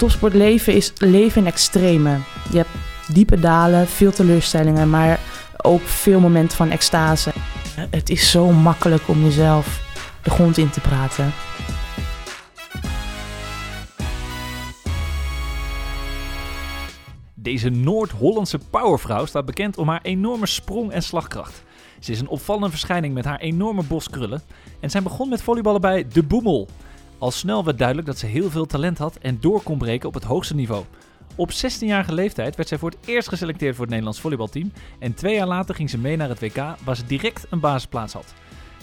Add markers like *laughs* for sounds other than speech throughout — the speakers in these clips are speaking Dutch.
topsportleven is leven in extreme. Je hebt diepe dalen, veel teleurstellingen, maar ook veel momenten van extase. Het is zo makkelijk om jezelf de grond in te praten. Deze Noord-Hollandse powervrouw staat bekend om haar enorme sprong- en slagkracht. Ze is een opvallende verschijning met haar enorme bos krullen. En zij begon met volleyballen bij De Boemel. Al snel werd duidelijk dat ze heel veel talent had en door kon breken op het hoogste niveau. Op 16-jarige leeftijd werd zij voor het eerst geselecteerd voor het Nederlands volleybalteam. En twee jaar later ging ze mee naar het WK, waar ze direct een basisplaats had.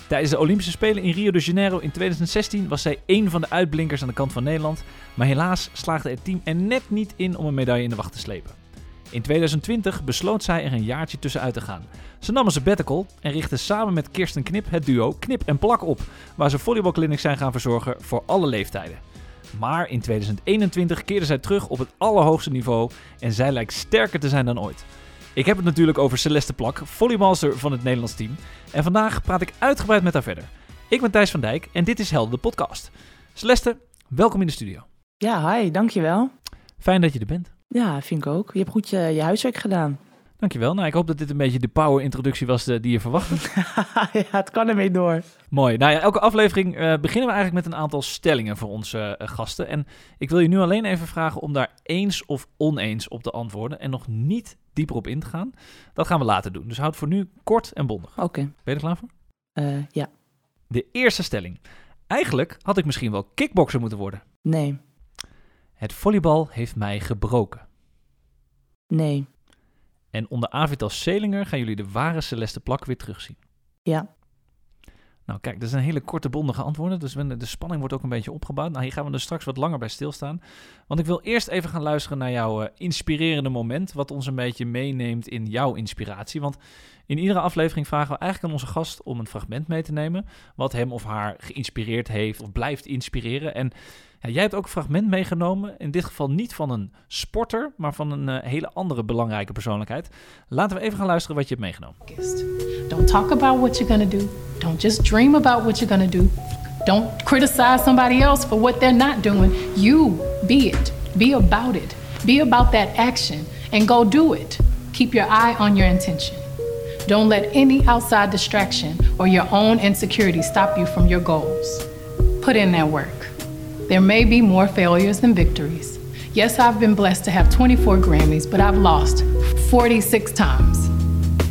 Tijdens de Olympische Spelen in Rio de Janeiro in 2016 was zij één van de uitblinkers aan de kant van Nederland. Maar helaas slaagde het team er net niet in om een medaille in de wacht te slepen. In 2020 besloot zij er een jaartje tussenuit te gaan. Ze nam een sabbatical en richtte samen met Kirsten Knip het duo Knip en Plak op, waar ze volleybalclinics zijn gaan verzorgen voor alle leeftijden. Maar in 2021 keerde zij terug op het allerhoogste niveau en zij lijkt sterker te zijn dan ooit. Ik heb het natuurlijk over Celeste Plak, volleybalster van het Nederlands team. En vandaag praat ik uitgebreid met haar verder. Ik ben Thijs van Dijk en dit is Helden de podcast. Celeste, welkom in de studio. Ja, hi, dankjewel. Fijn dat je er bent. Ja, vind ik ook. Je hebt goed je, je huiswerk gedaan. Dankjewel. Nou, ik hoop dat dit een beetje de power-introductie was eh, die je verwachtte. *laughs* ja, het kan ermee door. Mooi. Nou ja, elke aflevering eh, beginnen we eigenlijk met een aantal stellingen voor onze eh, gasten. En ik wil je nu alleen even vragen om daar eens of oneens op te antwoorden en nog niet dieper op in te gaan. Dat gaan we later doen. Dus houd voor nu kort en bondig. Oké. Ben je er klaar voor? Ja. De eerste stelling. Eigenlijk had ik misschien wel kickbokser moeten worden. Nee. Het volleybal heeft mij gebroken. Nee. En onder Avital Selinger gaan jullie de ware Celeste Plak weer terugzien. Ja. Nou, kijk, dat zijn hele korte, bondige antwoorden. Dus de spanning wordt ook een beetje opgebouwd. Nou, hier gaan we dus straks wat langer bij stilstaan. Want ik wil eerst even gaan luisteren naar jouw uh, inspirerende moment. Wat ons een beetje meeneemt in jouw inspiratie. Want in iedere aflevering vragen we eigenlijk aan onze gast om een fragment mee te nemen. Wat hem of haar geïnspireerd heeft of blijft inspireren. En ja, jij hebt ook een fragment meegenomen. In dit geval niet van een sporter, maar van een uh, hele andere belangrijke persoonlijkheid. Laten we even gaan luisteren wat je hebt meegenomen. Don't talk about what you're gonna do. Don't just dream about what you're gonna do. Don't criticize somebody else for what they're not doing. You be it. Be about it. Be about that action and go do it. Keep your eye on your intention. Don't let any outside distraction or your own insecurity stop you from your goals. Put in that work. There may be more failures than victories. Yes, I've been blessed to have 24 Grammys, but I've lost 46 times.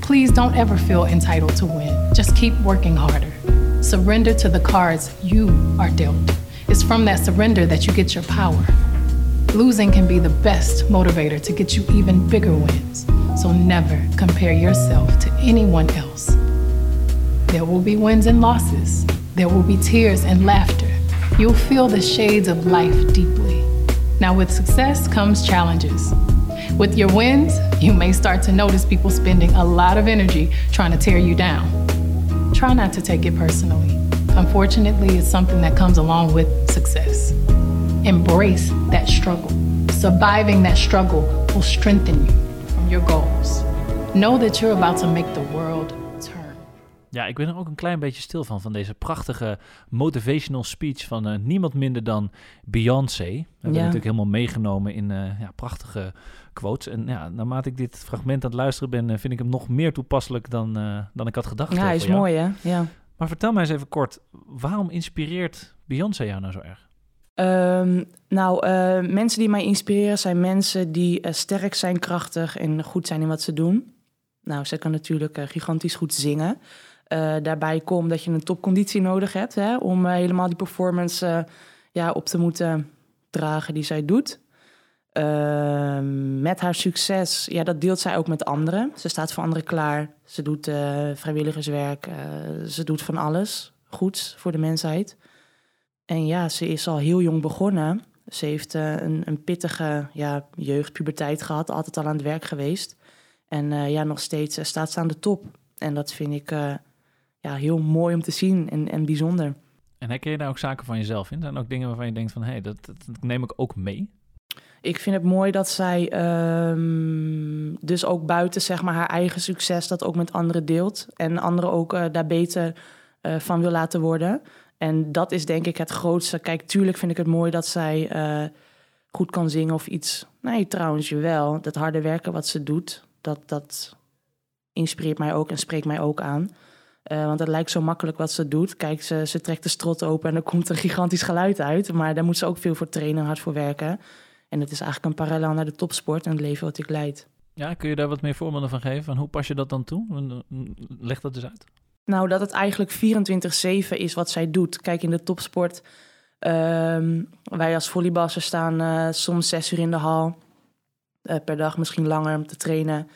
Please don't ever feel entitled to win. Just keep working harder. Surrender to the cards you are dealt. It's from that surrender that you get your power. Losing can be the best motivator to get you even bigger wins. So never compare yourself to anyone else. There will be wins and losses. There will be tears and laughter. You'll feel the shades of life deeply. Now, with success comes challenges. With your wins, you may start to notice people spending a lot of energy trying to tear you down. Try not to take it personally. Unfortunately, it's something that comes along with success. Embrace that struggle. Surviving that struggle will strengthen you from your goals. Know that you're about to make the world turn. Ja, ik ben er ook een klein beetje stil van, van deze prachtige motivational speech van uh, niemand minder dan Beyoncé. We hebben ja. natuurlijk helemaal meegenomen in uh, ja, prachtige quotes. En ja, naarmate ik dit fragment aan het luisteren ben, uh, vind ik hem nog meer toepasselijk dan, dan ik had gedacht. Ja, hij is mooi hè? Ja. Maar vertel mij eens even kort, waarom inspireert Beyoncé jou nou zo erg? Um, nou, uh, mensen die mij inspireren zijn mensen die uh, sterk zijn, krachtig en goed zijn in wat ze doen. Nou, ze kan natuurlijk uh, gigantisch goed zingen. daarbij komt dat je een topconditie nodig hebt hè, om helemaal die performance ja, op te moeten dragen die zij doet. Ehm, met haar succes, ja, dat deelt zij ook met anderen. Ze staat voor anderen klaar. Ze doet vrijwilligerswerk. ze doet van alles goeds voor de mensheid. En ja, ze is al heel jong begonnen. Ze heeft uh, een, een, pittige ja, jeugd, puberteit gehad, altijd al aan het werk geweest. En uh, ja, nog steeds uh, staat ze aan de top. En dat vind ik ja, heel mooi om te zien en, en bijzonder. En herken je daar ook zaken van jezelf in? Zijn er ook dingen waarvan je denkt van, hé, hey, dat, dat, neem ik ook mee? Ik vind het mooi dat zij um, dus ook buiten zeg maar, haar eigen succes dat ook met anderen deelt. En anderen ook daar beter van wil laten worden. En dat is denk ik het grootste. Kijk, tuurlijk vind ik het mooi dat zij uh, goed kan zingen of iets. Nee, trouwens, wel. Dat harde werken wat ze doet, dat, dat inspireert mij ook en spreekt mij ook aan. Uh, want het lijkt zo makkelijk wat ze doet. Kijk, ze, ze trekt de strot open en er komt een gigantisch geluid uit. Maar daar moet ze ook veel voor trainen en hard voor werken. En het is eigenlijk een parallel naar de topsport en het leven wat ik leid. Ja, kun je daar wat meer voorbeelden van geven? Van hoe pas je dat dan toe? Leg dat eens uit. Nou, dat het eigenlijk 24-7 is wat zij doet. Kijk, in de topsport, uh, wij als volleybalsters staan uh, soms zes uur in de hal. Uh, per dag, misschien langer om te trainen.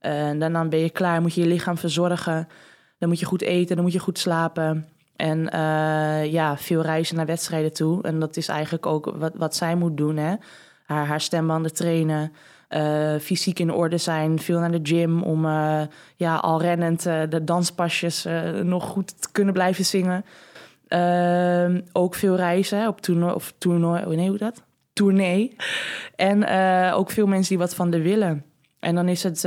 en daarna ben je klaar, moet je je lichaam verzorgen. Dan moet je goed eten, dan moet je goed slapen. En ja, veel reizen naar wedstrijden toe. En dat is eigenlijk ook wat, wat zij moet doen, hè. Haar, haar stembanden trainen. Uh, fysiek in orde zijn, veel naar de gym om uh, ja, al rennend uh, de danspasjes nog goed te kunnen blijven zingen. Ehm, ook veel reizen op toernooi, of toernooi, nee, hoe dat? Tournee. En ook veel mensen die wat van de willen. En dan is het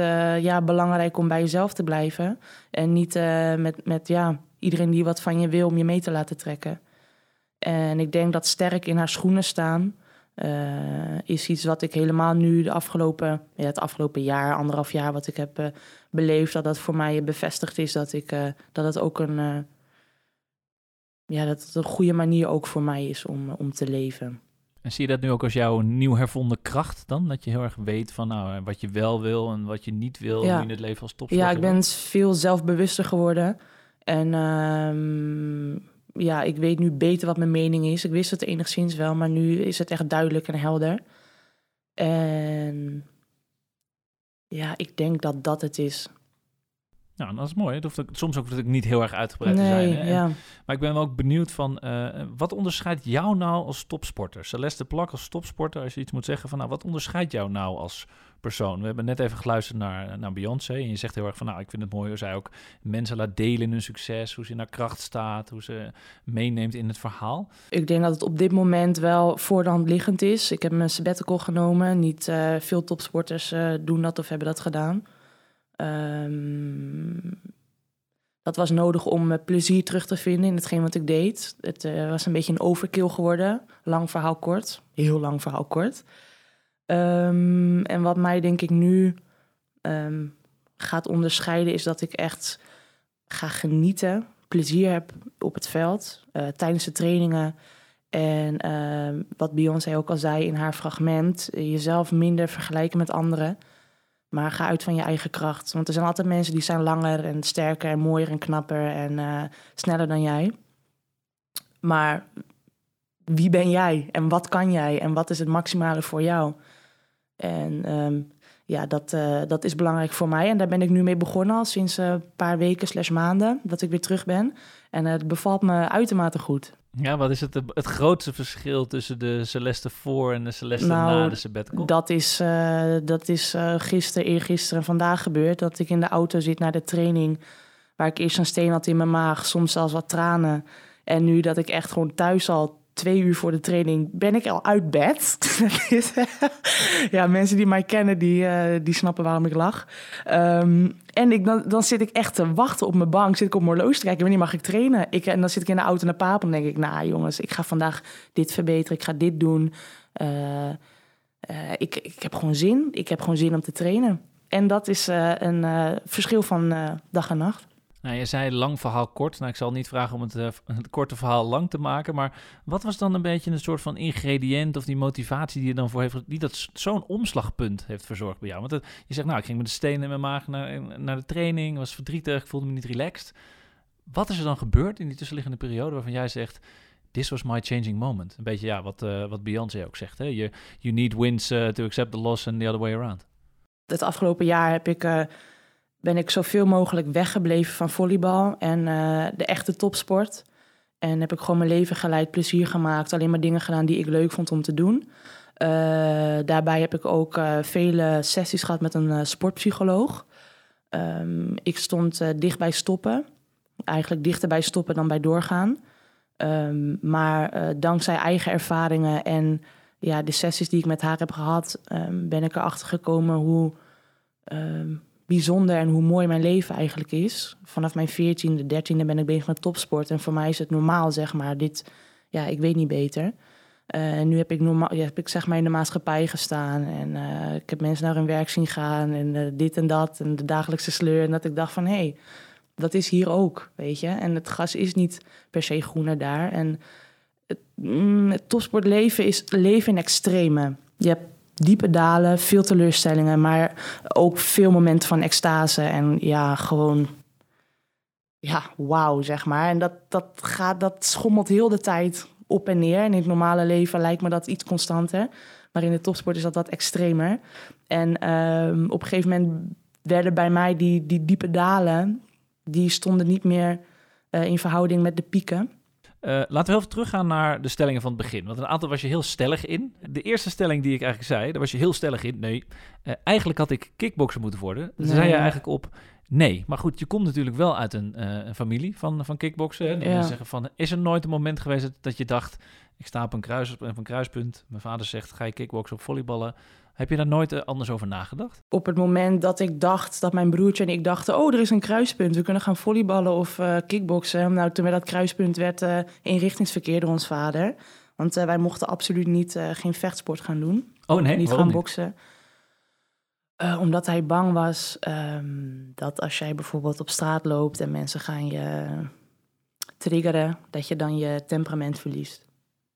ja, belangrijk om bij jezelf te blijven. En niet met, met ja, iedereen die wat van je wil om je mee te laten trekken. En ik denk dat sterk in haar schoenen staan is iets wat ik helemaal nu de afgelopen, ja, het afgelopen jaar, anderhalf jaar, wat ik heb uh, beleefd, dat dat voor mij bevestigd is dat ik uh, dat het ook een, ja, dat het een goede manier ook voor mij is om, om te leven. En zie je dat nu ook als jouw nieuw hervonden kracht dan? Dat je heel erg weet van nou, wat je wel wil en wat je niet wil in het leven als topsporter? Ja, ik ben veel zelfbewuster geworden. En uh, ja, ik weet nu beter wat mijn mening is. Ik wist het enigszins wel, maar nu is het echt duidelijk en helder. En ja, ik denk dat dat het is. Nou, dat is mooi. Het hoeft soms ook natuurlijk niet heel erg uitgebreid te zijn. Hè? Ja. maar ik ben wel ook benieuwd van, uh, wat onderscheidt jou nou als topsporter? Celeste Plak als topsporter, als je iets moet zeggen van, nou, wat onderscheidt jou nou als persoon? We hebben net even geluisterd naar, naar Beyoncé en je zegt heel erg van, nou, ik vind het mooi hoe zij ook mensen laat delen in hun succes, hoe ze in haar kracht staat, hoe ze meeneemt in het verhaal. Ik denk dat het op dit moment wel voor de hand liggend is. Ik heb mijn sabbatical genomen. Niet uh, veel topsporters uh, doen dat of hebben dat gedaan. Um, dat was nodig om plezier terug te vinden in hetgeen wat ik deed. Het uh, was een beetje een overkill geworden. Lang verhaal kort. Heel lang verhaal kort. Um, en wat mij denk ik nu um, gaat onderscheiden... is dat ik echt ga genieten. Plezier heb op het veld. Uh, tijdens de trainingen. En wat Beyoncé ook al zei in haar fragment... jezelf minder vergelijken met anderen... Maar ga uit van je eigen kracht. Want er zijn altijd mensen die zijn langer en sterker en mooier en knapper en uh, sneller dan jij. Maar wie ben jij en wat kan jij en wat is het maximale voor jou? En um, ja, dat, uh, dat is belangrijk voor mij. En daar ben ik nu mee begonnen al sinds een paar weken slash maanden dat ik weer terug ben. En het bevalt me uitermate goed. Ja, wat is het, het grootste verschil tussen de Celeste voor en de Celeste nou, na de sabbatical? Dat is, uh, dat is uh, gisteren, eergisteren en vandaag gebeurd. Dat ik in de auto zit naar de training, waar ik eerst een steen had in mijn maag, soms zelfs wat tranen. En nu dat ik echt gewoon thuis al twee uur voor de training ben ik al uit bed. *laughs* ja, mensen die mij kennen, die, uh, die snappen waarom ik lach. Um, en ik, dan, dan zit ik echt te wachten op mijn bank. Zit ik op mijn te kijken, wanneer mag ik trainen? Ik, en dan zit ik in de auto naar Papen en denk ik... nou jongens, ik ga vandaag dit verbeteren, ik ga dit doen. Uh, uh, ik, ik heb gewoon zin. Ik heb gewoon zin om te trainen. En dat is een verschil van dag en nacht. Nou, je zei lang verhaal kort. Nou, ik zal niet vragen om het, uh, *laughs* het, korte verhaal lang te maken. Maar wat was dan een beetje een soort van ingrediënt of die motivatie die je dan voor heeft, die dat zo'n omslagpunt heeft verzorgd bij jou? Want je zegt, nou, ik ging met de steen in mijn maag naar, naar de training, was verdrietig, ik voelde me niet relaxed. Wat is er dan gebeurd in die tussenliggende periode waarvan jij zegt, this was my changing moment? Een beetje, ja, wat, uh, wat ook zegt, hè? You, you need wins uh, to accept the loss and the other way around. Het afgelopen jaar heb ik ben ik zoveel mogelijk weggebleven van volleybal en uh, de echte topsport. En heb ik gewoon mijn leven geleid, plezier gemaakt, alleen maar dingen gedaan die ik leuk vond om te doen. Uh, daarbij heb ik ook uh, vele sessies gehad met een sportpsycholoog. Um, ik stond dicht bij stoppen, eigenlijk dichter bij stoppen dan bij doorgaan. Um, maar dankzij eigen ervaringen en ja, de sessies die ik met haar heb gehad, um, ben ik erachter gekomen hoe bijzonder en hoe mooi mijn leven eigenlijk is. Vanaf mijn 14e, 13e ben ik bezig met topsport. En voor mij is het normaal, zeg maar. Dit, ja, ik weet niet beter. Eh, en nu heb ik, normaal, ja, heb ik zeg maar in de maatschappij gestaan. En eh, ik heb mensen naar hun werk zien gaan. En eh, dit en dat. En de dagelijkse sleur. En dat ik dacht van, hé, hey, dat is hier ook, weet je. En het gas is niet per se groener daar. En het, mm, het topsportleven is leven in extreme. Je hebt diepe dalen, veel teleurstellingen. Maar ook veel momenten van extase. En ja, gewoon... Ja, wauw, zeg maar. En dat, dat, gaat, dat schommelt heel de tijd op en neer. En in het normale leven lijkt me dat iets constanter. Maar in de topsport is dat wat extremer. En ehm, op een gegeven moment werden bij mij die, die diepe dalen... die stonden niet meer uh, in verhouding met de pieken. Uh, laten we even teruggaan naar de stellingen van het begin. Want een aantal was je heel stellig in. De eerste stelling die ik eigenlijk zei, daar was je heel stellig in. Nee, uh, eigenlijk had ik kickboxer moeten worden. Daar nee. zei je eigenlijk op, Nee, maar goed, je komt natuurlijk wel uit een, uh, een familie van, van kickboksen. Ja. zeggen van, is er nooit een moment geweest dat, dat je dacht... ik sta op een, kruis, op een kruispunt, mijn vader zegt... ga je kickboksen of volleyballen? Heb je daar nooit uh, anders over nagedacht? Op het moment dat ik dacht, dat mijn broertje en ik dachten... oh, er is een kruispunt, we kunnen gaan volleyballen of uh, kickboksen. Nou, toen we dat kruispunt werd uh, inrichtingsverkeer door ons vader. Want wij mochten absoluut niet, geen vechtsport gaan doen. Oh nee, Niet gaan boksen. Omdat hij bang was um, dat als jij bijvoorbeeld op straat loopt en mensen gaan je triggeren, dat je dan je temperament verliest.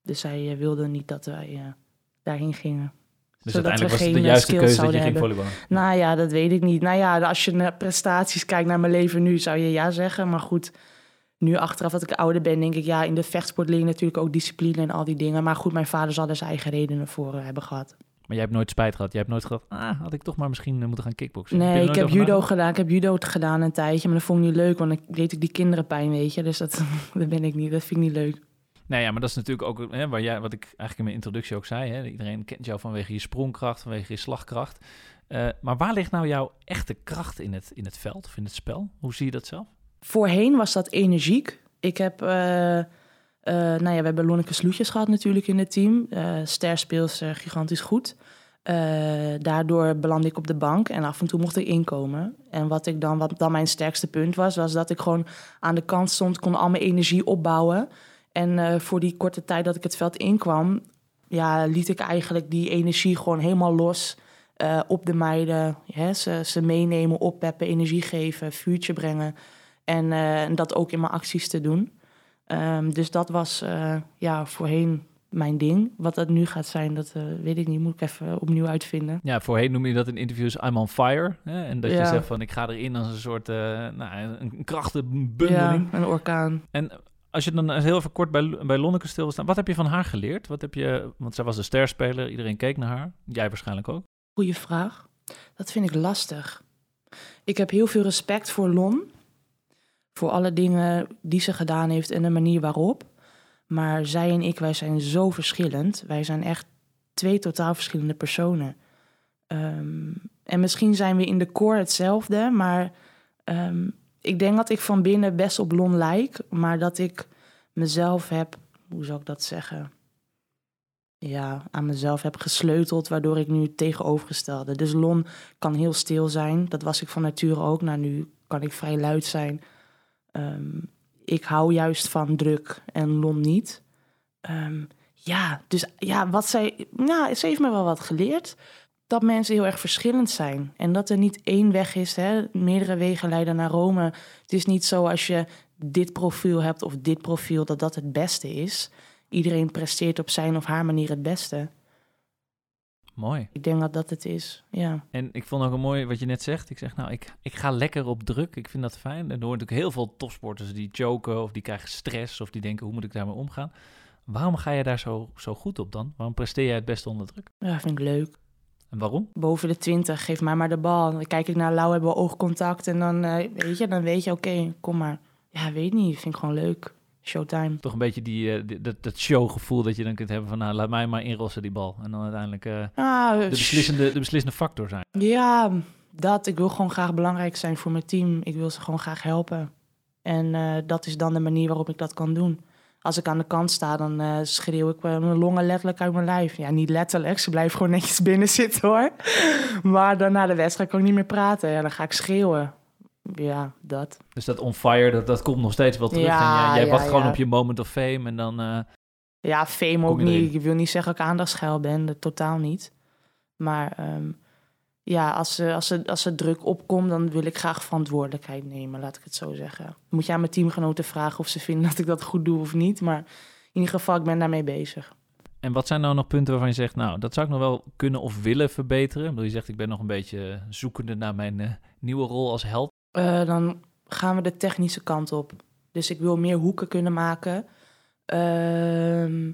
Dus hij wilde niet dat wij daarheen gingen. Dus zodat uiteindelijk we was het geen de juiste skills keuze dat je zouden ging hebben. volleyballen. Nou ja, dat weet ik niet. Nou ja, als je naar prestaties kijkt naar mijn leven nu, zou je ja zeggen. Maar goed, nu achteraf dat ik ouder ben, denk ik ja, in de vechtsport leer je natuurlijk ook discipline en al die dingen. Maar goed, mijn vader zal er zijn eigen redenen voor hebben gehad. Maar jij hebt nooit spijt gehad. Jij hebt nooit gedacht, ah, had ik toch maar misschien uh, moeten gaan kickboksen. Nee, ik heb judo nagedacht? gedaan. Ik heb judo gedaan een tijdje, maar dat vond ik niet leuk, want dan deed ik die kinderen pijn, weet je. Dus dat, *laughs* dat ben ik niet. Dat vind ik niet leuk. Nee, ja, maar dat is natuurlijk ook hè, waar jij, wat ik eigenlijk in mijn introductie ook zei. Hè, iedereen kent jou vanwege je sprongkracht, vanwege je slagkracht. Uh, maar waar ligt nou jouw echte kracht in het, in het veld of in het spel? Hoe zie je dat zelf? Voorheen was dat energiek. Ik heb, uh, uh, nou ja, we hebben Lonneke Sloetjes gehad natuurlijk in het team. Ster speels gigantisch goed. Daardoor belandde ik op de bank en af en toe mocht ik inkomen. En wat, ik dan, wat dan mijn sterkste punt was, was dat ik gewoon aan de kant stond, kon al mijn energie opbouwen. En uh, voor die korte tijd dat ik het veld inkwam, ja, liet ik eigenlijk die energie gewoon helemaal los uh, op de meiden. Hè, ze, ze meenemen, oppeppen, energie geven, vuurtje brengen. En uh, dat ook in mijn acties te doen. Um, dus dat was ja, voorheen mijn ding. Wat dat nu gaat zijn, dat uh, weet ik niet. Moet ik even opnieuw uitvinden. Ja, voorheen noem je dat in interviews I'm on fire. Hè? En dat Ja. je zegt van ik ga erin als een soort uh, nou, een krachtenbundeling. Ja, een orkaan. En als je dan heel even kort bij, bij Lonneke stil staan, wat heb je van haar geleerd? Wat heb je, want zij was een sterspeler, iedereen keek naar haar. Jij waarschijnlijk ook. Goeie vraag. Dat vind ik lastig. Ik heb heel veel respect voor Lon. Voor alle dingen die ze gedaan heeft en de manier waarop. Maar zij en ik, wij zijn zo verschillend. Wij zijn echt twee totaal verschillende personen. Um, en misschien zijn we in de core hetzelfde, maar um, ik denk dat ik van binnen best op Lon lijk. Maar dat ik mezelf heb, hoe zou ik dat zeggen? Ja, aan mezelf heb gesleuteld, waardoor ik nu tegenovergestelde. Dus Lon kan heel stil zijn. Dat was ik van nature ook. Nou, nu kan ik vrij luid zijn. Um, ik hou juist van druk en Lon niet. Um, ja, dus ja, wat zij. Nou, ze heeft me wel wat geleerd. Dat mensen heel erg verschillend zijn. En dat er niet één weg is. Hè? Meerdere wegen leiden naar Rome. Het is niet zo als je dit profiel hebt of dit profiel, dat dat het beste is. Iedereen presteert op zijn of haar manier het beste. Mooi. Ik denk dat dat het is, ja. En ik vond ook een mooi wat je net zegt. Ik zeg, nou, ik, ik ga lekker op druk. Ik vind dat fijn. En er hoort natuurlijk heel veel topsporters die choken of die krijgen stress of die denken, hoe moet ik daarmee omgaan? Waarom ga je daar zo, zo goed op dan? Waarom presteer jij het beste onder druk? Ja, vind ik leuk. En waarom? Boven de 20, geef mij maar de bal. Dan kijk ik naar Lau, hebben we oogcontact en dan, uh, weet je, dan weet je, oké, okay, kom maar. Ja, weet niet, vind ik gewoon leuk. Showtime. Toch een beetje die, uh, die, dat, dat showgevoel dat je dan kunt hebben van, nou, laat mij maar inrossen die bal. En dan uiteindelijk uh, ah, de, beslissende, de beslissende factor zijn. Ja, dat. Ik wil gewoon graag belangrijk zijn voor mijn team. Ik wil ze gewoon graag helpen. En dat is dan de manier waarop ik dat kan doen. Als ik aan de kant sta, dan uh, schreeuw ik mijn longen letterlijk uit mijn lijf. Ja, niet letterlijk. Ze blijven gewoon netjes *laughs* binnen zitten hoor. Maar dan na de wedstrijd kan ik niet meer praten. Ja, dan ga ik schreeuwen. Ja, dat. Dus dat on fire, dat, dat komt nog steeds wel terug. Ja, en jij, wacht ja. gewoon op je moment of fame en dan... Uh... Ja, fame ook niet. Ik wil niet zeggen dat ik aandachtsgeil ben, dat totaal niet. Maar ehm, ja, als, er- als, er- als er druk opkomt, dan wil ik graag verantwoordelijkheid nemen, laat ik het zo zeggen. Moet je aan mijn teamgenoten vragen of ze vinden dat ik dat goed doe of niet. Maar in ieder geval, ik ben daarmee bezig. En wat zijn nou nog punten waarvan je zegt, nou, dat zou ik nog wel kunnen of willen verbeteren? Bedoel, je zegt, ik ben nog een beetje zoekende naar mijn eh, nieuwe rol als held. Eh, dan gaan we de technische kant op. Dus ik wil meer hoeken kunnen maken. Ehm,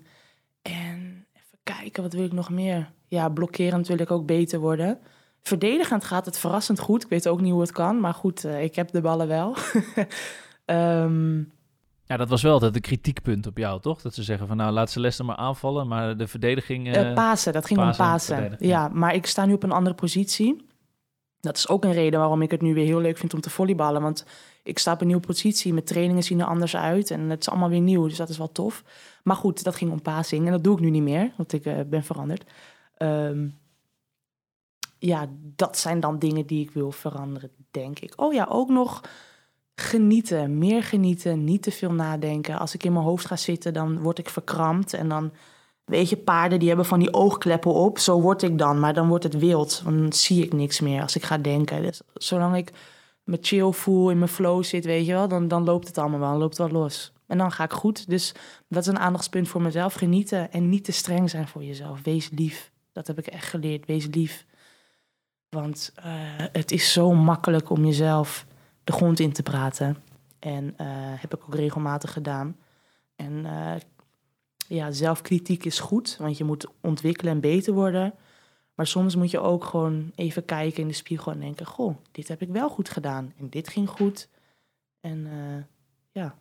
en even kijken, wat wil ik nog meer? Ja, blokkerend wil ik ook beter worden. Verdedigend gaat het verrassend goed. Ik weet ook niet hoe het kan, maar goed, eh, ik heb de ballen wel. *laughs* Ehm, Ja, dat was wel altijd een kritiekpunt op jou, toch? Dat ze zeggen van, nou, laat Celeste maar aanvallen, maar de verdediging... Eh, Pasen, dat ging Pasen, om Pasen. Ja, maar ik sta nu op een andere positie. Dat is ook een reden waarom ik het nu weer heel leuk vind om te volleyballen. Want ik sta op een nieuwe positie. Mijn trainingen zien er anders uit. En het is allemaal weer nieuw, dus dat is wel tof. Maar goed, dat ging om passing. En dat doe ik nu niet meer, want ik ben veranderd. Ehm, ja, dat zijn dan dingen die ik wil veranderen, denk ik. Oh ja, ook nog genieten. Meer genieten, niet te veel nadenken. Als ik in mijn hoofd ga zitten, dan word ik verkrampt. En dan Weet je, paarden die hebben van die oogkleppen op. Zo word ik dan, maar dan wordt het wild. Dan zie ik niks meer als ik ga denken. Dus zolang ik me chill voel, in mijn flow zit, weet je wel, dan, dan loopt het allemaal wel, loopt wel los. En dan ga ik goed. Dus dat is een aandachtspunt voor mezelf. Genieten en niet te streng zijn voor jezelf. Wees lief. Dat heb ik echt geleerd. Wees lief. Want eh, het is zo makkelijk om jezelf de grond in te praten. En eh, heb ik ook regelmatig gedaan. En eh, ja, zelfkritiek is goed, want je moet ontwikkelen en beter worden. Maar soms moet je ook gewoon even kijken in de spiegel en denken: Goh, dit heb ik wel goed gedaan. En dit ging goed. En ja,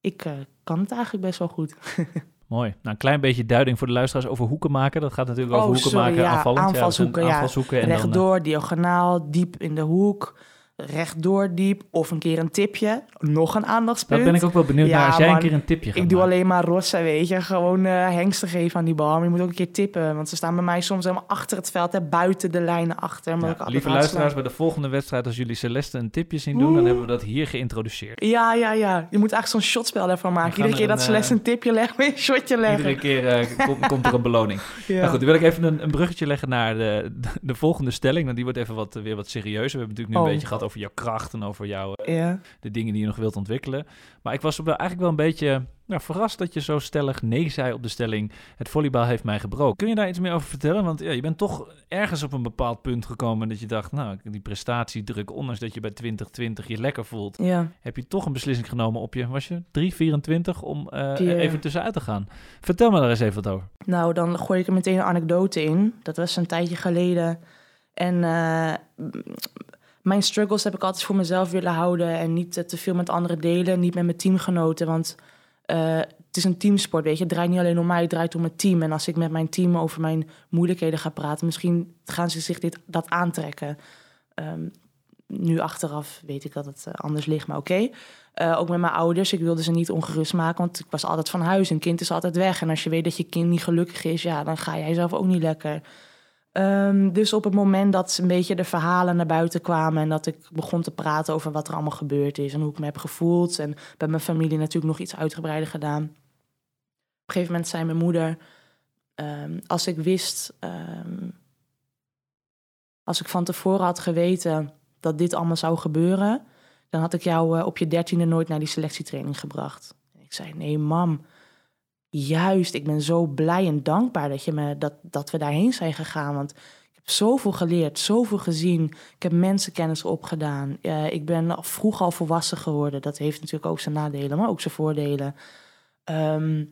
ik kan het eigenlijk best wel goed. *laughs* Mooi. Nou, een klein beetje duiding voor de luisteraars over hoeken maken. Dat gaat natuurlijk over Oh, hoeken sorry, maken, ja, aanvallend. Ja, aanvalshoeken, ja. en dan, Rechtdoor, diagonaal, diep in de hoek. Rechtdoor, diep. Of een keer een tipje. Nog een aandachtspunt. Daar ben ik ook wel benieuwd Ja, naar. Als jij een keer een tipje gaat Ik doe maken. alleen maar rossen, weet je. Gewoon eh hengsten geven aan die bal. Maar je moet ook een keer tippen. Want ze staan bij mij soms helemaal achter het veld. Hè, buiten de lijnen achter. Ja, lieve luisteraars, bij de volgende wedstrijd, als jullie Celeste een tipje zien doen, dan hebben we dat hier geïntroduceerd. Ja, ja, ja. Je moet eigenlijk zo'n shotspel daarvan maken. Iedere keer er dat een, ze les eh, een tipje weer een shotje leggen. Iedere keer eh, kom- komt er een beloning. *laughs* Ja. Nou goed, dan wil ik even een, een bruggetje leggen naar de, de, de volgende stelling. Want die wordt even wat, weer wat serieuzer. We hebben natuurlijk nu Oh. een beetje gehad over jouw kracht en over jouw, eh, Ja. de dingen die je nog wilt ontwikkelen. Maar ik was wel, eigenlijk wel een beetje nou, verrast dat je zo stellig nee zei op de stelling... het volleybal heeft mij gebroken. Kun je daar iets meer over vertellen? Want ja, je bent toch ergens op een bepaald punt gekomen... dat je dacht, nou, die prestatiedruk... ondanks dat je bij 2020 je lekker voelt... ja. heb je toch een beslissing genomen op je, was je 3, 24... om er even tussenuit te gaan. Vertel me daar eens even wat over. Nou, dan gooi ik er meteen een anekdote in. Dat was een tijdje geleden. En eh, mijn struggles heb ik altijd voor mezelf willen houden. En niet eh, te veel met anderen delen. Niet met mijn teamgenoten. Want eh, het is een teamsport, weet je. Het draait niet alleen om mij, het draait om het team. En als ik met mijn team over mijn moeilijkheden ga praten... misschien gaan ze zich dit, dat aantrekken. Ehm, nu achteraf weet ik dat het eh, anders ligt, maar oké. Ook met mijn ouders. Ik wilde ze niet ongerust maken, want ik was altijd van huis. Een kind is altijd weg. En als je weet dat je kind niet gelukkig is, ja, dan ga jij zelf ook niet lekker. Ehm, dus op het moment dat een beetje de verhalen naar buiten kwamen en dat ik begon te praten over wat er allemaal gebeurd is en hoe ik me heb gevoeld. En bij mijn familie natuurlijk nog iets uitgebreider gedaan. Op een gegeven moment zei mijn moeder: ehm, Als ik wist, ehm, als ik van tevoren had geweten dat dit allemaal zou gebeuren, dan had ik jou eh, op je dertiende nooit naar die selectietraining gebracht. Ik zei, nee mam, juist, ik ben zo blij en dankbaar dat, je me, dat, dat we daarheen zijn gegaan. Want ik heb zoveel geleerd, zoveel gezien. Ik heb mensenkennis opgedaan. Ik ben vroeg al volwassen geworden. Dat heeft natuurlijk ook zijn nadelen, maar ook zijn voordelen. Ehm,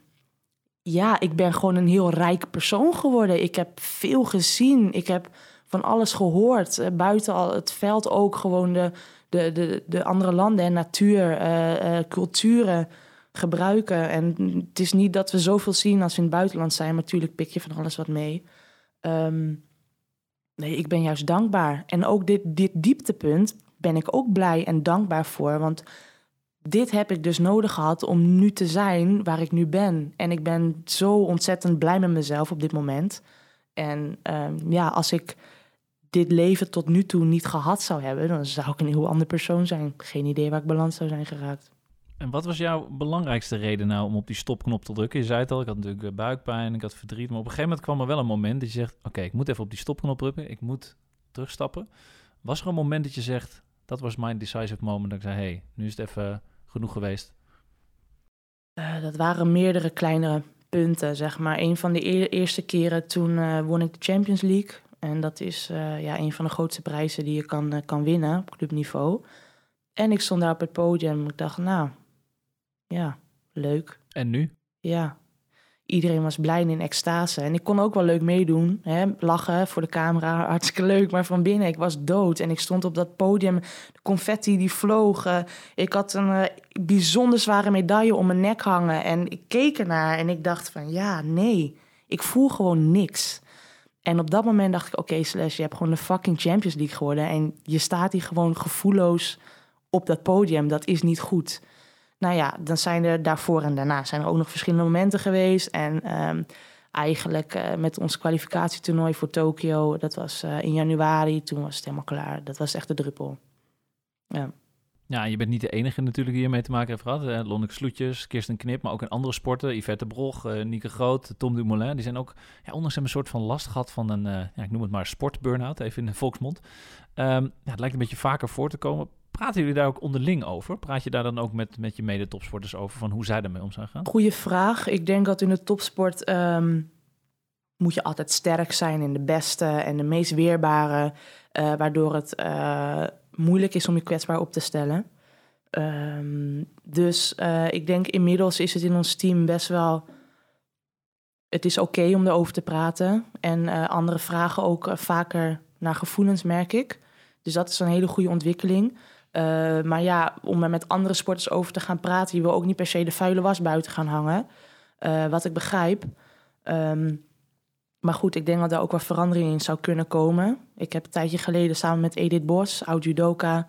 ja, ik ben gewoon een heel rijk persoon geworden. Ik heb veel gezien. Ik heb van alles gehoord. Eh, buiten al het veld ook gewoon de, de, de, de andere landen en natuur, eh, eh, culturen gebruiken. En het is niet dat we zoveel zien als we in het buitenland zijn. Maar natuurlijk pik je van alles wat mee. Ehm, nee, ik ben juist dankbaar. En ook dit, dit dieptepunt ben ik ook blij en dankbaar voor. Want dit heb ik dus nodig gehad om nu te zijn waar ik nu ben. En ik ben zo ontzettend blij met mezelf op dit moment. En ehm, ja, als ik dit leven tot nu toe niet gehad zou hebben, dan zou ik een heel ander persoon zijn. Geen idee waar ik beland zou zijn geraakt. En wat was jouw belangrijkste reden nou om op die stopknop te drukken? Je zei het al, ik had natuurlijk eh, buikpijn, ik had verdriet. Maar op een gegeven moment kwam er wel een moment dat je zegt... oké, ik moet even op die stopknop drukken, ik moet terugstappen. Was er een moment dat je zegt... dat was mijn decisive moment, dat ik zei... hey, nu is het even genoeg geweest? Uh, dat waren meerdere kleinere punten, zeg maar. Een van de eerste keren toen uh, won ik de Champions League. En dat is ja, een van de grootste prijzen die je kan, kan winnen op clubniveau. En ik stond daar op het podium. Ik dacht, nou, ja, leuk. En nu? Ja, iedereen was blij in extase. En ik kon ook wel leuk meedoen. Hè? Lachen voor de camera, *laughs* hartstikke leuk. Maar van binnen, ik was dood. En ik stond op dat podium, de confetti die vloog. ik had een uh, bijzonder zware medaille om mijn nek hangen. En ik keek ernaar en ik dacht van, ja, nee. Ik voel gewoon niks. En op dat moment dacht ik, oké, Slash, je hebt gewoon de fucking Champions League geworden. En je staat hier gewoon gevoelloos op dat podium. Dat is niet goed. Nou ja, dan zijn er daarvoor en daarna zijn er ook nog verschillende momenten geweest. En um, eigenlijk uh, met ons kwalificatietoernooi voor Tokio, dat was uh, in januari, toen was het helemaal klaar. Dat was echt de druppel. Ja. Ja, je bent niet de enige natuurlijk die hiermee te maken heeft gehad. Eh, Lonneke Sloetjes, Kirsten Knip, maar ook in andere sporten. Yvette Brog, uh, Nieke Groot, Tom Dumoulin. Die zijn ook, ja, ondanks een soort van last gehad van een, ja, ik noem het maar sportburn-out, even in de volksmond. Um, ja, het lijkt een beetje vaker voor te komen. Praten jullie daar ook onderling over? Praat je daar dan ook met, met je mede-topsporters over van hoe zij ermee om zijn gaan? Goeie vraag. Ik denk dat in de topsport um, moet je altijd sterk zijn in de beste en de meest weerbare, uh, waardoor het uh, moeilijk is om je kwetsbaar op te stellen. Um, dus uh, ik denk inmiddels is het in ons team best wel. Het is oké om erover te praten. En anderen vragen ook vaker naar gevoelens, merk ik. Dus dat is een hele goede ontwikkeling. Uh, maar ja, om er met andere sporters over te gaan praten, die wil ook niet per se de vuile was buiten gaan hangen. Uh, wat ik begrijp. Um, maar goed, ik denk dat er ook wel verandering in zou kunnen komen. Ik heb een tijdje geleden samen met Edith Bos, oud judoka,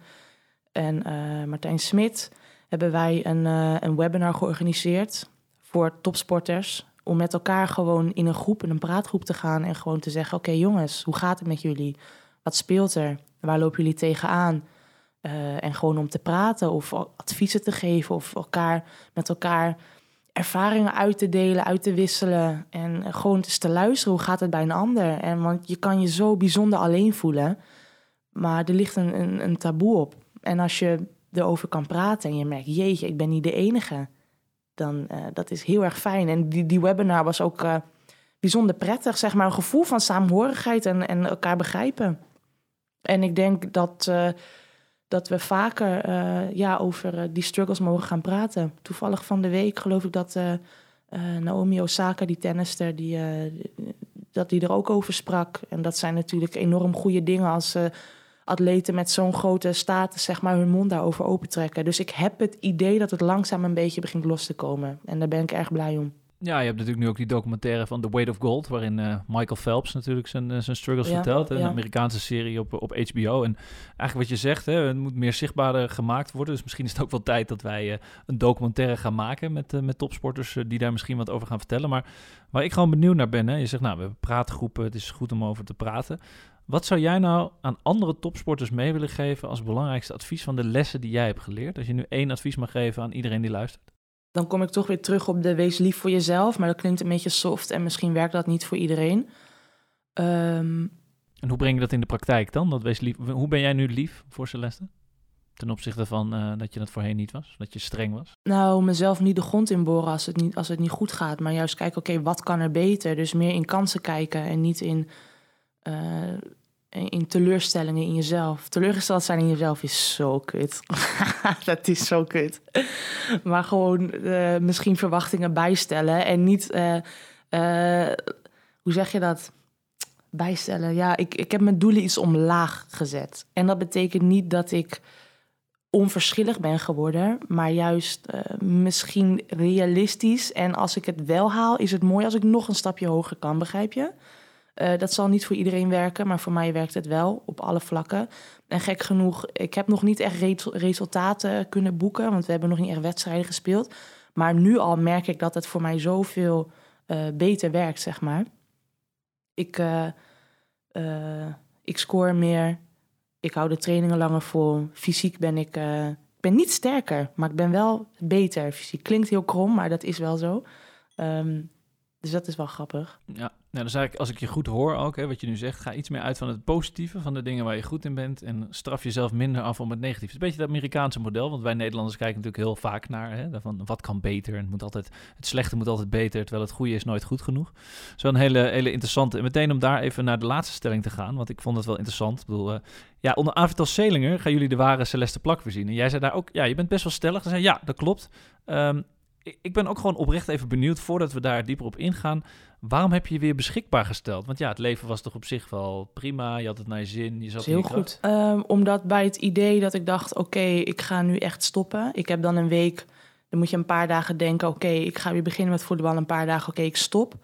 en uh, Martijn Smit, hebben wij een, een webinar georganiseerd voor topsporters. Om met elkaar gewoon in een groep, in een praatgroep te gaan en gewoon te zeggen: Oké, jongens, hoe gaat het met jullie? Wat speelt er? Waar lopen jullie tegenaan? Uh, en gewoon om te praten of adviezen te geven of elkaar met elkaar ervaringen uit te delen, uit te wisselen. En gewoon eens te luisteren, hoe gaat het bij een ander? En want je kan je zo bijzonder alleen voelen, maar er ligt een, een, een taboe op. En als je erover kan praten en je merkt, jeetje, ik ben niet de enige, dan uh, dat is heel erg fijn. En die, die webinar was ook bijzonder prettig, zeg maar, een gevoel van saamhorigheid en, en elkaar begrijpen. En ik denk dat dat we vaker uh, ja, over uh, die struggles mogen gaan praten. Toevallig van de week geloof ik dat uh, Naomi Osaka, die tennister, die, dat die er ook over sprak. En dat zijn natuurlijk enorm goede dingen als atleten met zo'n grote status zeg maar, hun mond daarover opentrekken. Dus ik heb het idee dat het langzaam een beetje begint los te komen. En daar ben ik erg blij om. Ja, je hebt natuurlijk nu ook die documentaire van The Weight of Gold, waarin uh, Michael Phelps natuurlijk zijn, uh, zijn struggles ja, vertelt. Een ja. Amerikaanse serie op, op HBO. En eigenlijk wat je zegt, hè, het moet meer zichtbaarder gemaakt worden. Dus misschien is het ook wel tijd dat wij uh, een documentaire gaan maken met, met topsporters die daar misschien wat over gaan vertellen. Maar waar ik gewoon benieuwd naar ben, hè, je zegt nou, we hebben praatgroepen, het is goed om over te praten. Wat zou jij nou aan andere topsporters mee willen geven als belangrijkste advies van de lessen die jij hebt geleerd? Als je nu één advies mag geven aan iedereen die luistert dan kom ik toch weer terug op de wees lief voor jezelf. Maar dat klinkt een beetje soft en misschien werkt dat niet voor iedereen. Um, en hoe breng je dat in de praktijk dan? Dat wees lief, hoe ben jij nu lief voor Celeste? Ten opzichte van uh, dat je dat voorheen niet was, dat je streng was? Nou, mezelf niet de grond inboren als het niet, als het niet goed gaat. Maar juist kijken, oké, okay, wat kan er beter? Dus meer in kansen kijken en niet in uh, in teleurstellingen in jezelf. Teleurgesteld zijn in jezelf is zo kut. *laughs* dat is zo kut. maar gewoon uh, misschien verwachtingen bijstellen en niet, uh, hoe zeg je dat? Bijstellen. Ja, ik, ik heb mijn doelen iets omlaag gezet. En dat betekent niet dat ik onverschillig ben geworden, maar juist misschien realistisch. En als ik het wel haal, is het mooi als ik nog een stapje hoger kan, begrijp je? Uh, dat zal niet voor iedereen werken, maar voor mij werkt het wel op alle vlakken. En gek genoeg, ik heb nog niet echt resultaten kunnen boeken, want we hebben nog niet echt wedstrijden gespeeld. Maar nu al merk ik dat het voor mij zoveel uh, beter werkt, zeg maar. Ik, uh, ik score meer, ik hou de trainingen langer vol. Fysiek ben ik ik ben niet sterker, maar ik ben wel beter. Fysiek klinkt heel krom, maar dat is wel zo. Ehm, dus dat is wel grappig. Ja, nou, zeg ik, als ik je goed hoor ook, hè, wat je nu zegt, ga iets meer uit van het positieve, van de dingen waar je goed in bent en straf jezelf minder af om het negatieve. Een beetje het Amerikaanse model, want wij Nederlanders kijken natuurlijk heel vaak naar, hè, van wat kan beter en het, moet altijd, het slechte moet altijd beter, terwijl het goede is nooit goed genoeg. Zo'n hele, hele interessante, en meteen om daar even naar de laatste stelling te gaan, want ik vond het wel interessant. Ik bedoel, uh, ja, onder Avital Selinger gaan jullie de ware Celeste Plak voorzien. En jij zei daar ook, ja, je bent best wel stellig. Ze zei, ja, dat klopt. Um, ik ben ook gewoon oprecht even benieuwd, voordat we daar dieper op ingaan, waarom heb je je weer beschikbaar gesteld? Want ja, het leven was toch op zich wel prima, je had het naar je zin, je zat heel goed. Um, omdat bij het idee dat ik dacht, oké, ik ga nu echt stoppen. Ik heb dan een week, dan moet je een paar dagen denken, oké, ik ga weer beginnen met voetbal, een paar dagen, oké, ik stop.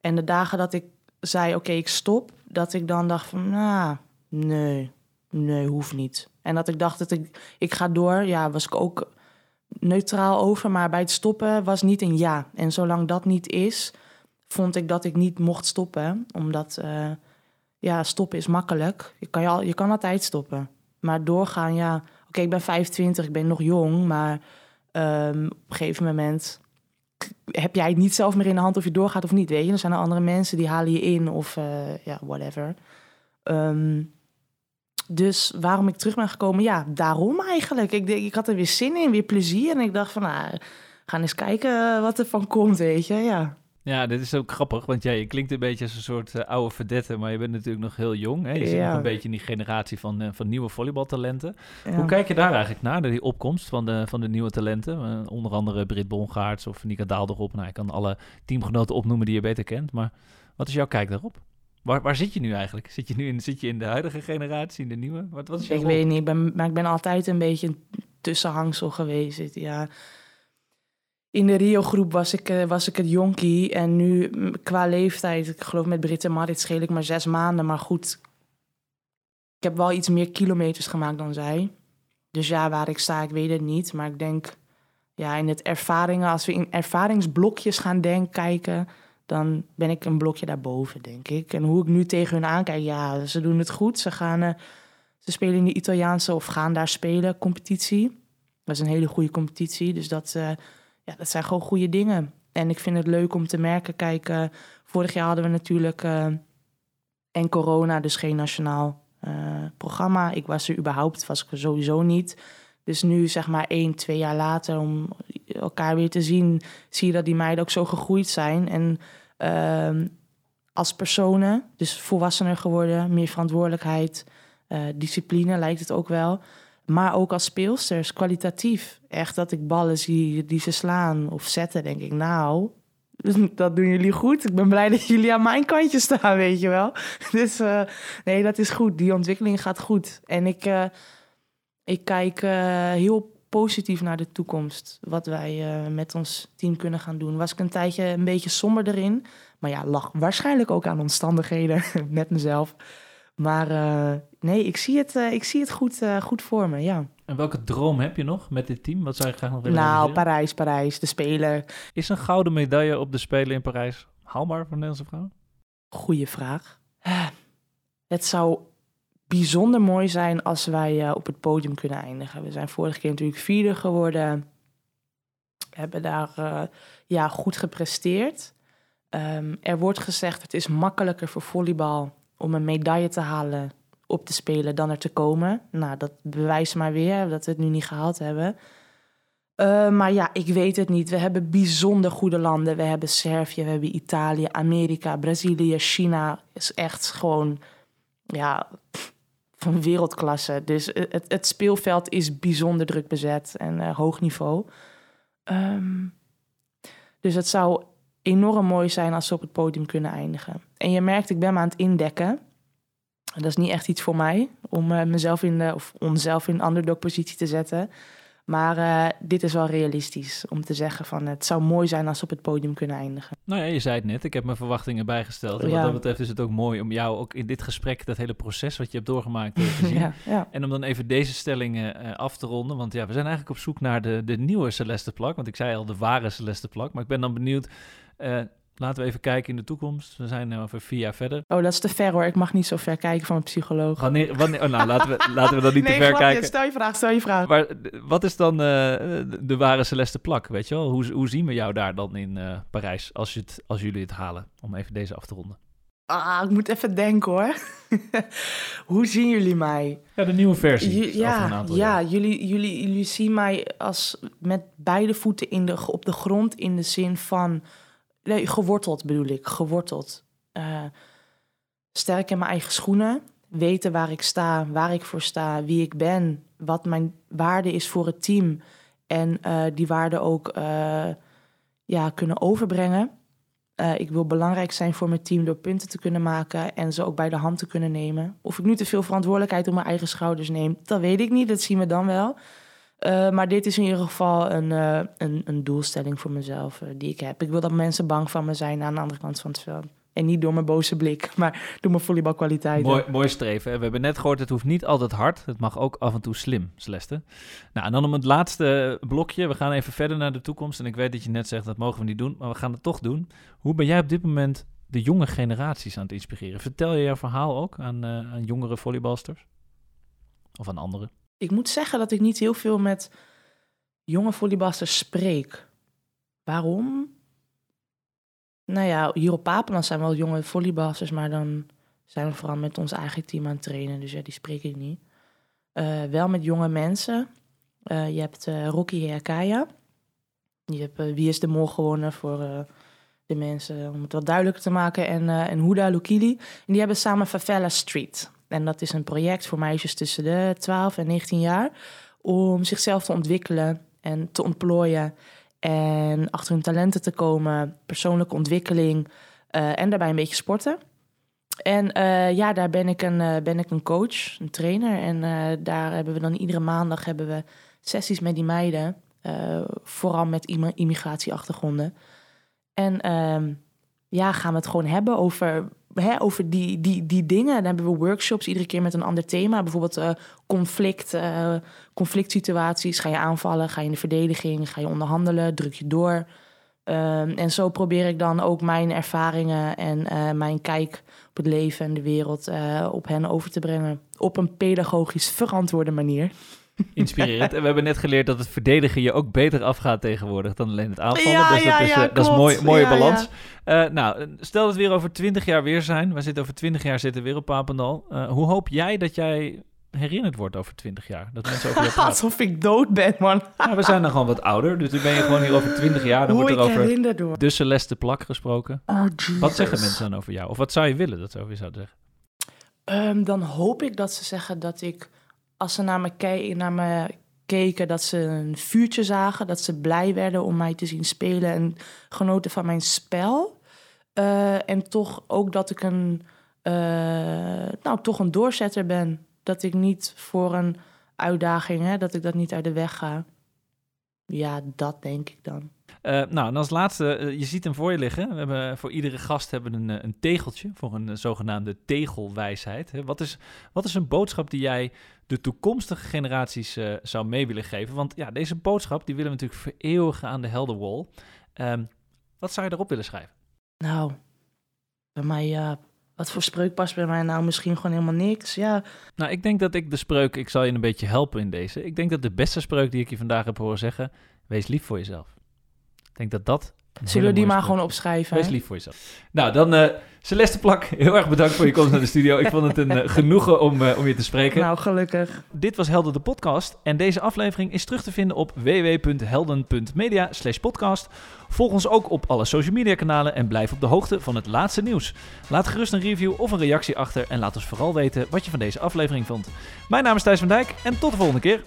En de dagen dat ik zei, oké, ik stop, dat ik dan dacht van, nou, nee, nee, hoeft niet. En dat ik dacht dat ik, ik ga door, ja, was ik ook neutraal over. Maar bij het stoppen was niet een ja. En zolang dat niet is, vond ik dat ik niet mocht stoppen. Omdat, uh, ja, stoppen is makkelijk. Je kan, je, al, je kan altijd stoppen. Maar doorgaan, ja... Oké, ik ben 25, ik ben nog jong, maar um, op een gegeven moment heb jij het niet zelf meer in de hand of je doorgaat of niet, weet je. Dan zijn er andere mensen die halen je in of uh, ja, whatever. Um, dus waarom ik terug ben gekomen, ja, daarom eigenlijk. Ik, ik had er weer zin in, weer plezier. En ik dacht van, nou, gaan eens kijken wat er van komt, weet je, ja. Ja, dit is ook grappig, want ja, je klinkt een beetje als een soort uh, oude verdette, maar je bent natuurlijk nog heel jong. Hè? Je zit nog een beetje in die generatie van, uh, van nieuwe volleybaltalenten. Hoe kijk je daar eigenlijk naar, naar die opkomst van de, van de nieuwe talenten? Uh, onder andere Brit Bongaerts of Nika Daalderop. Nou, ik kan alle teamgenoten opnoemen die je beter kent, maar wat is jouw kijk daarop? Waar, waar zit je nu eigenlijk? Zit je nu in, zit je in de huidige generatie, in de nieuwe? Wat, wat is ik weet niet, ik ben, maar ik ben altijd een beetje een tussenhangsel geweest. Ja. In de Rio-groep was ik, uh, was ik het jonkie. En nu qua leeftijd, ik geloof met Britt en Marit scheel ik maar zes maanden. Maar goed, ik heb wel iets meer kilometers gemaakt dan zij. Dus ja, waar ik sta, ik weet het niet. Maar ik denk, ja, in het ervaringen, als we in ervaringsblokjes gaan denken, kijken dan ben ik een blokje daarboven, denk ik. En hoe ik nu tegen hun aankijk, ja, ze doen het goed. Ze, gaan, uh, ze spelen in de Italiaanse of gaan daar spelen competitie. Dat is een hele goede competitie, dus dat, uh, ja, dat zijn gewoon goede dingen. En ik vind het leuk om te merken, kijk, uh, vorig jaar hadden we natuurlijk en corona, dus geen nationaal programma. Ik was er überhaupt, was ik sowieso niet. Dus nu, zeg maar, één, twee jaar later, om elkaar weer te zien, zie je dat die meiden ook zo gegroeid zijn. En uh, als personen, dus volwassener geworden, meer verantwoordelijkheid, discipline lijkt het ook wel. Maar ook als speelsters, kwalitatief. Echt dat ik ballen zie die ze slaan of zetten, denk ik, nou, *laughs* dat doen jullie goed. Ik ben blij dat jullie aan mijn kantje staan, *laughs* weet je wel. Dus uh, nee, dat is goed. Die ontwikkeling gaat goed. En ik, uh, ik kijk uh, heel positief naar de toekomst. Wat wij met ons team kunnen gaan doen. Was ik een tijdje een beetje somber erin. Maar ja, lag waarschijnlijk ook aan omstandigheden *laughs* met mezelf. Maar uh, nee, ik zie het, uh, ik zie het goed, goed voor me, ja. En welke droom heb je nog met dit team? Wat zou je graag nog willen Nou, Parijs, Parijs, de Spelen. Is een gouden medaille op de Spelen in Parijs haalbaar voor Nederlandse vrouwen? Goeie vraag. Het zou bijzonder mooi zijn als wij op het podium kunnen eindigen. We zijn vorige keer natuurlijk vierde geworden. We hebben daar uh, ja, goed gepresteerd. Um, er wordt gezegd het is makkelijker voor volleybal om een medaille te halen op te spelen dan er te komen. Nou, dat bewijst maar weer dat we het nu niet gehaald hebben. Uh, maar ja, ik weet het niet. We hebben bijzonder goede landen. We hebben Servië, we hebben Italië, Amerika, Brazilië, China. is echt gewoon, ja, van wereldklasse. Dus het, het speelveld is bijzonder druk bezet en uh, hoog niveau. Um, dus het zou enorm mooi zijn als ze op het podium kunnen eindigen. En je merkt, ik ben me aan het indekken. Dat is niet echt iets voor mij, om uh, mezelf in de, of onszelf in een underdog positie te zetten. Maar uh, dit is wel realistisch om te zeggen van het zou mooi zijn als ze op het podium kunnen eindigen. Nou ja, je zei het net, ik heb mijn verwachtingen bijgesteld. En ja. wat dat betreft is het ook mooi om jou ook in dit gesprek, dat hele proces wat je hebt doorgemaakt, te *laughs* zien. ja, ja. En om dan even deze stellingen uh, af te ronden. Want ja, we zijn eigenlijk op zoek naar de, de nieuwe Celeste Plak. Want ik zei al de ware Celeste Plak. Maar ik ben dan benieuwd, uh, laten we even kijken in de toekomst. We zijn nu over vier jaar verder. Oh, dat is te ver hoor. Ik mag niet zo ver kijken van een psycholoog. Wanneer, wanneer, oh, nou, laten we, *laughs* laten we dan niet nee, te ver kijken. Stel je vraag, stel je vraag. Maar wat is dan eh, de, ware Celeste Plak, weet je wel? Hoe, hoe zien we jou daar dan in eh, Parijs als, je het, als jullie het halen? Om even deze af te ronden. Ah, ik moet even denken hoor. *laughs* Hoe zien jullie mij? Ja, de nieuwe versie. Ja, ja jaar. jullie, jullie, jullie zien mij als met beide voeten in de, op de grond in de zin van... Nee, geworteld bedoel ik, geworteld. Eh, sterk in mijn eigen schoenen. Weten waar ik sta, waar ik voor sta, wie ik ben. Wat mijn waarde is voor het team. En eh, die waarde ook eh, ja, kunnen overbrengen. Ik wil belangrijk zijn voor mijn team door punten te kunnen maken en ze ook bij de hand te kunnen nemen. Of ik nu te veel verantwoordelijkheid op mijn eigen schouders neem, dat weet ik niet. Dat zien we dan wel. Eh, maar dit is in ieder geval een, eh, een, een doelstelling voor mezelf eh, die ik heb. Ik wil dat mensen bang van me zijn aan de andere kant van het veld. En niet door mijn boze blik, *laughs* maar door mijn volleybalkwaliteiten. Mooi, mooi streven. We hebben net gehoord, het hoeft niet altijd hard. Het mag ook af en toe slim, Celeste. Nou, en dan om het laatste blokje. We gaan even verder naar de toekomst. En ik weet dat je net zegt, dat mogen we niet doen. Maar we gaan het toch doen. Hoe ben jij op dit moment de jonge generaties aan het inspireren? Vertel je jouw verhaal ook aan, aan jongere volleybalsters? Of aan anderen? Ik moet zeggen dat ik niet heel veel met jonge volleybalsters spreek. Waarom? Nou ja, hier op Papenland zijn wel jonge volleybalsters, maar dan zijn we vooral met ons eigen team aan het trainen. Dus ja, die spreek ik niet. Eh, wel met jonge mensen. Eh, je hebt eh, Rocky Heakaya. Je hebt Wie is de Mol gewonnen voor de mensen, om het wat duidelijker te maken. En, en Huda Lukili. En die hebben samen Favela Street. En dat is een project voor meisjes tussen de 12 en 19 jaar. Om zichzelf te ontwikkelen en te ontplooien. En achter hun talenten te komen. Persoonlijke ontwikkeling. eh, en daarbij een beetje sporten. En eh, ja, daar ben ik, een, eh, ben ik een coach, een trainer. En daar hebben we dan iedere maandag hebben we sessies met die meiden. vooral met immi- immigratieachtergronden. En ehm, ja, gaan we het gewoon hebben over, hè, over die, die, die dingen. Dan hebben we workshops, iedere keer met een ander thema. Bijvoorbeeld eh, conflict, eh, conflict situaties. Ga je aanvallen, ga je in de verdediging, ga je onderhandelen, druk je door. Ehm, en zo probeer ik dan ook mijn ervaringen en eh, mijn kijk op het leven en de wereld op hen over te brengen. Op een pedagogisch verantwoorde manier. Inspirerend. en we hebben net geleerd dat het verdedigen je ook beter afgaat tegenwoordig dan alleen het aanvallen. Ja, dus dat ja, is, ja, eh, dat is mooi, mooie balans. Eh, nou, stel dat we weer over twintig jaar weer zijn. We zitten over twintig jaar zitten weer op Papendal. Eh, hoe hoop jij dat jij herinnerd wordt over twintig jaar? Dat mensen over je? *laughs* Alsof ik dood ben, man. We zijn dan gewoon wat ouder, dus dan ben je gewoon hier over twintig jaar. Dan Hoe wordt er over de Celeste Plak gesproken. Oh. Wat zeggen mensen dan over jou? Of wat zou je willen dat ze over je zouden zeggen? Ehm, dan hoop ik dat ze zeggen dat ik, als ze naar me, naar me keken, dat ze een vuurtje zagen. Dat ze blij werden om mij te zien spelen en genoten van mijn spel. Eh, en toch ook dat ik een, eh, nou, toch een doorzetter ben. Dat ik niet voor een uitdaging, hè, dat ik dat niet uit de weg ga. Ja, dat denk ik dan. Eh, nou, en als laatste, eh, je ziet hem voor je liggen. We hebben voor iedere gast hebben we een, eh, een tegeltje voor een zogenaamde tegelwijsheid. Wat, is, wat is een boodschap die jij de toekomstige generaties zou mee willen geven? Want ja, deze boodschap die willen we natuurlijk vereeuwigen aan de Helder Wall. Ehm, wat zou je erop willen schrijven? Nou, bij mij, ja, wat voor spreuk past bij mij nou? Misschien gewoon helemaal niks. Ja, Nou, ik denk dat ik de spreuk, ik zal je een beetje helpen in deze. Ik denk dat de beste spreuk die ik je vandaag heb horen zeggen, wees lief voor jezelf. Ik denk dat dat... Zullen we die maar gewoon opschrijven? Wees lief voor jezelf. Nou, dan eh, Celeste Plak, *laughs* heel erg bedankt voor je komst naar de studio. Ik vond het een eh, genoegen om, eh, om je te spreken. Nou, gelukkig. Dit was Helden de podcast en deze aflevering is terug te vinden op www.helden.media podcast. Volg ons ook op alle social media kanalen en blijf op de hoogte van het laatste nieuws. Laat gerust een review of een reactie achter en laat ons vooral weten wat je van deze aflevering vond. Mijn naam is Thijs van Dijk en tot de volgende keer.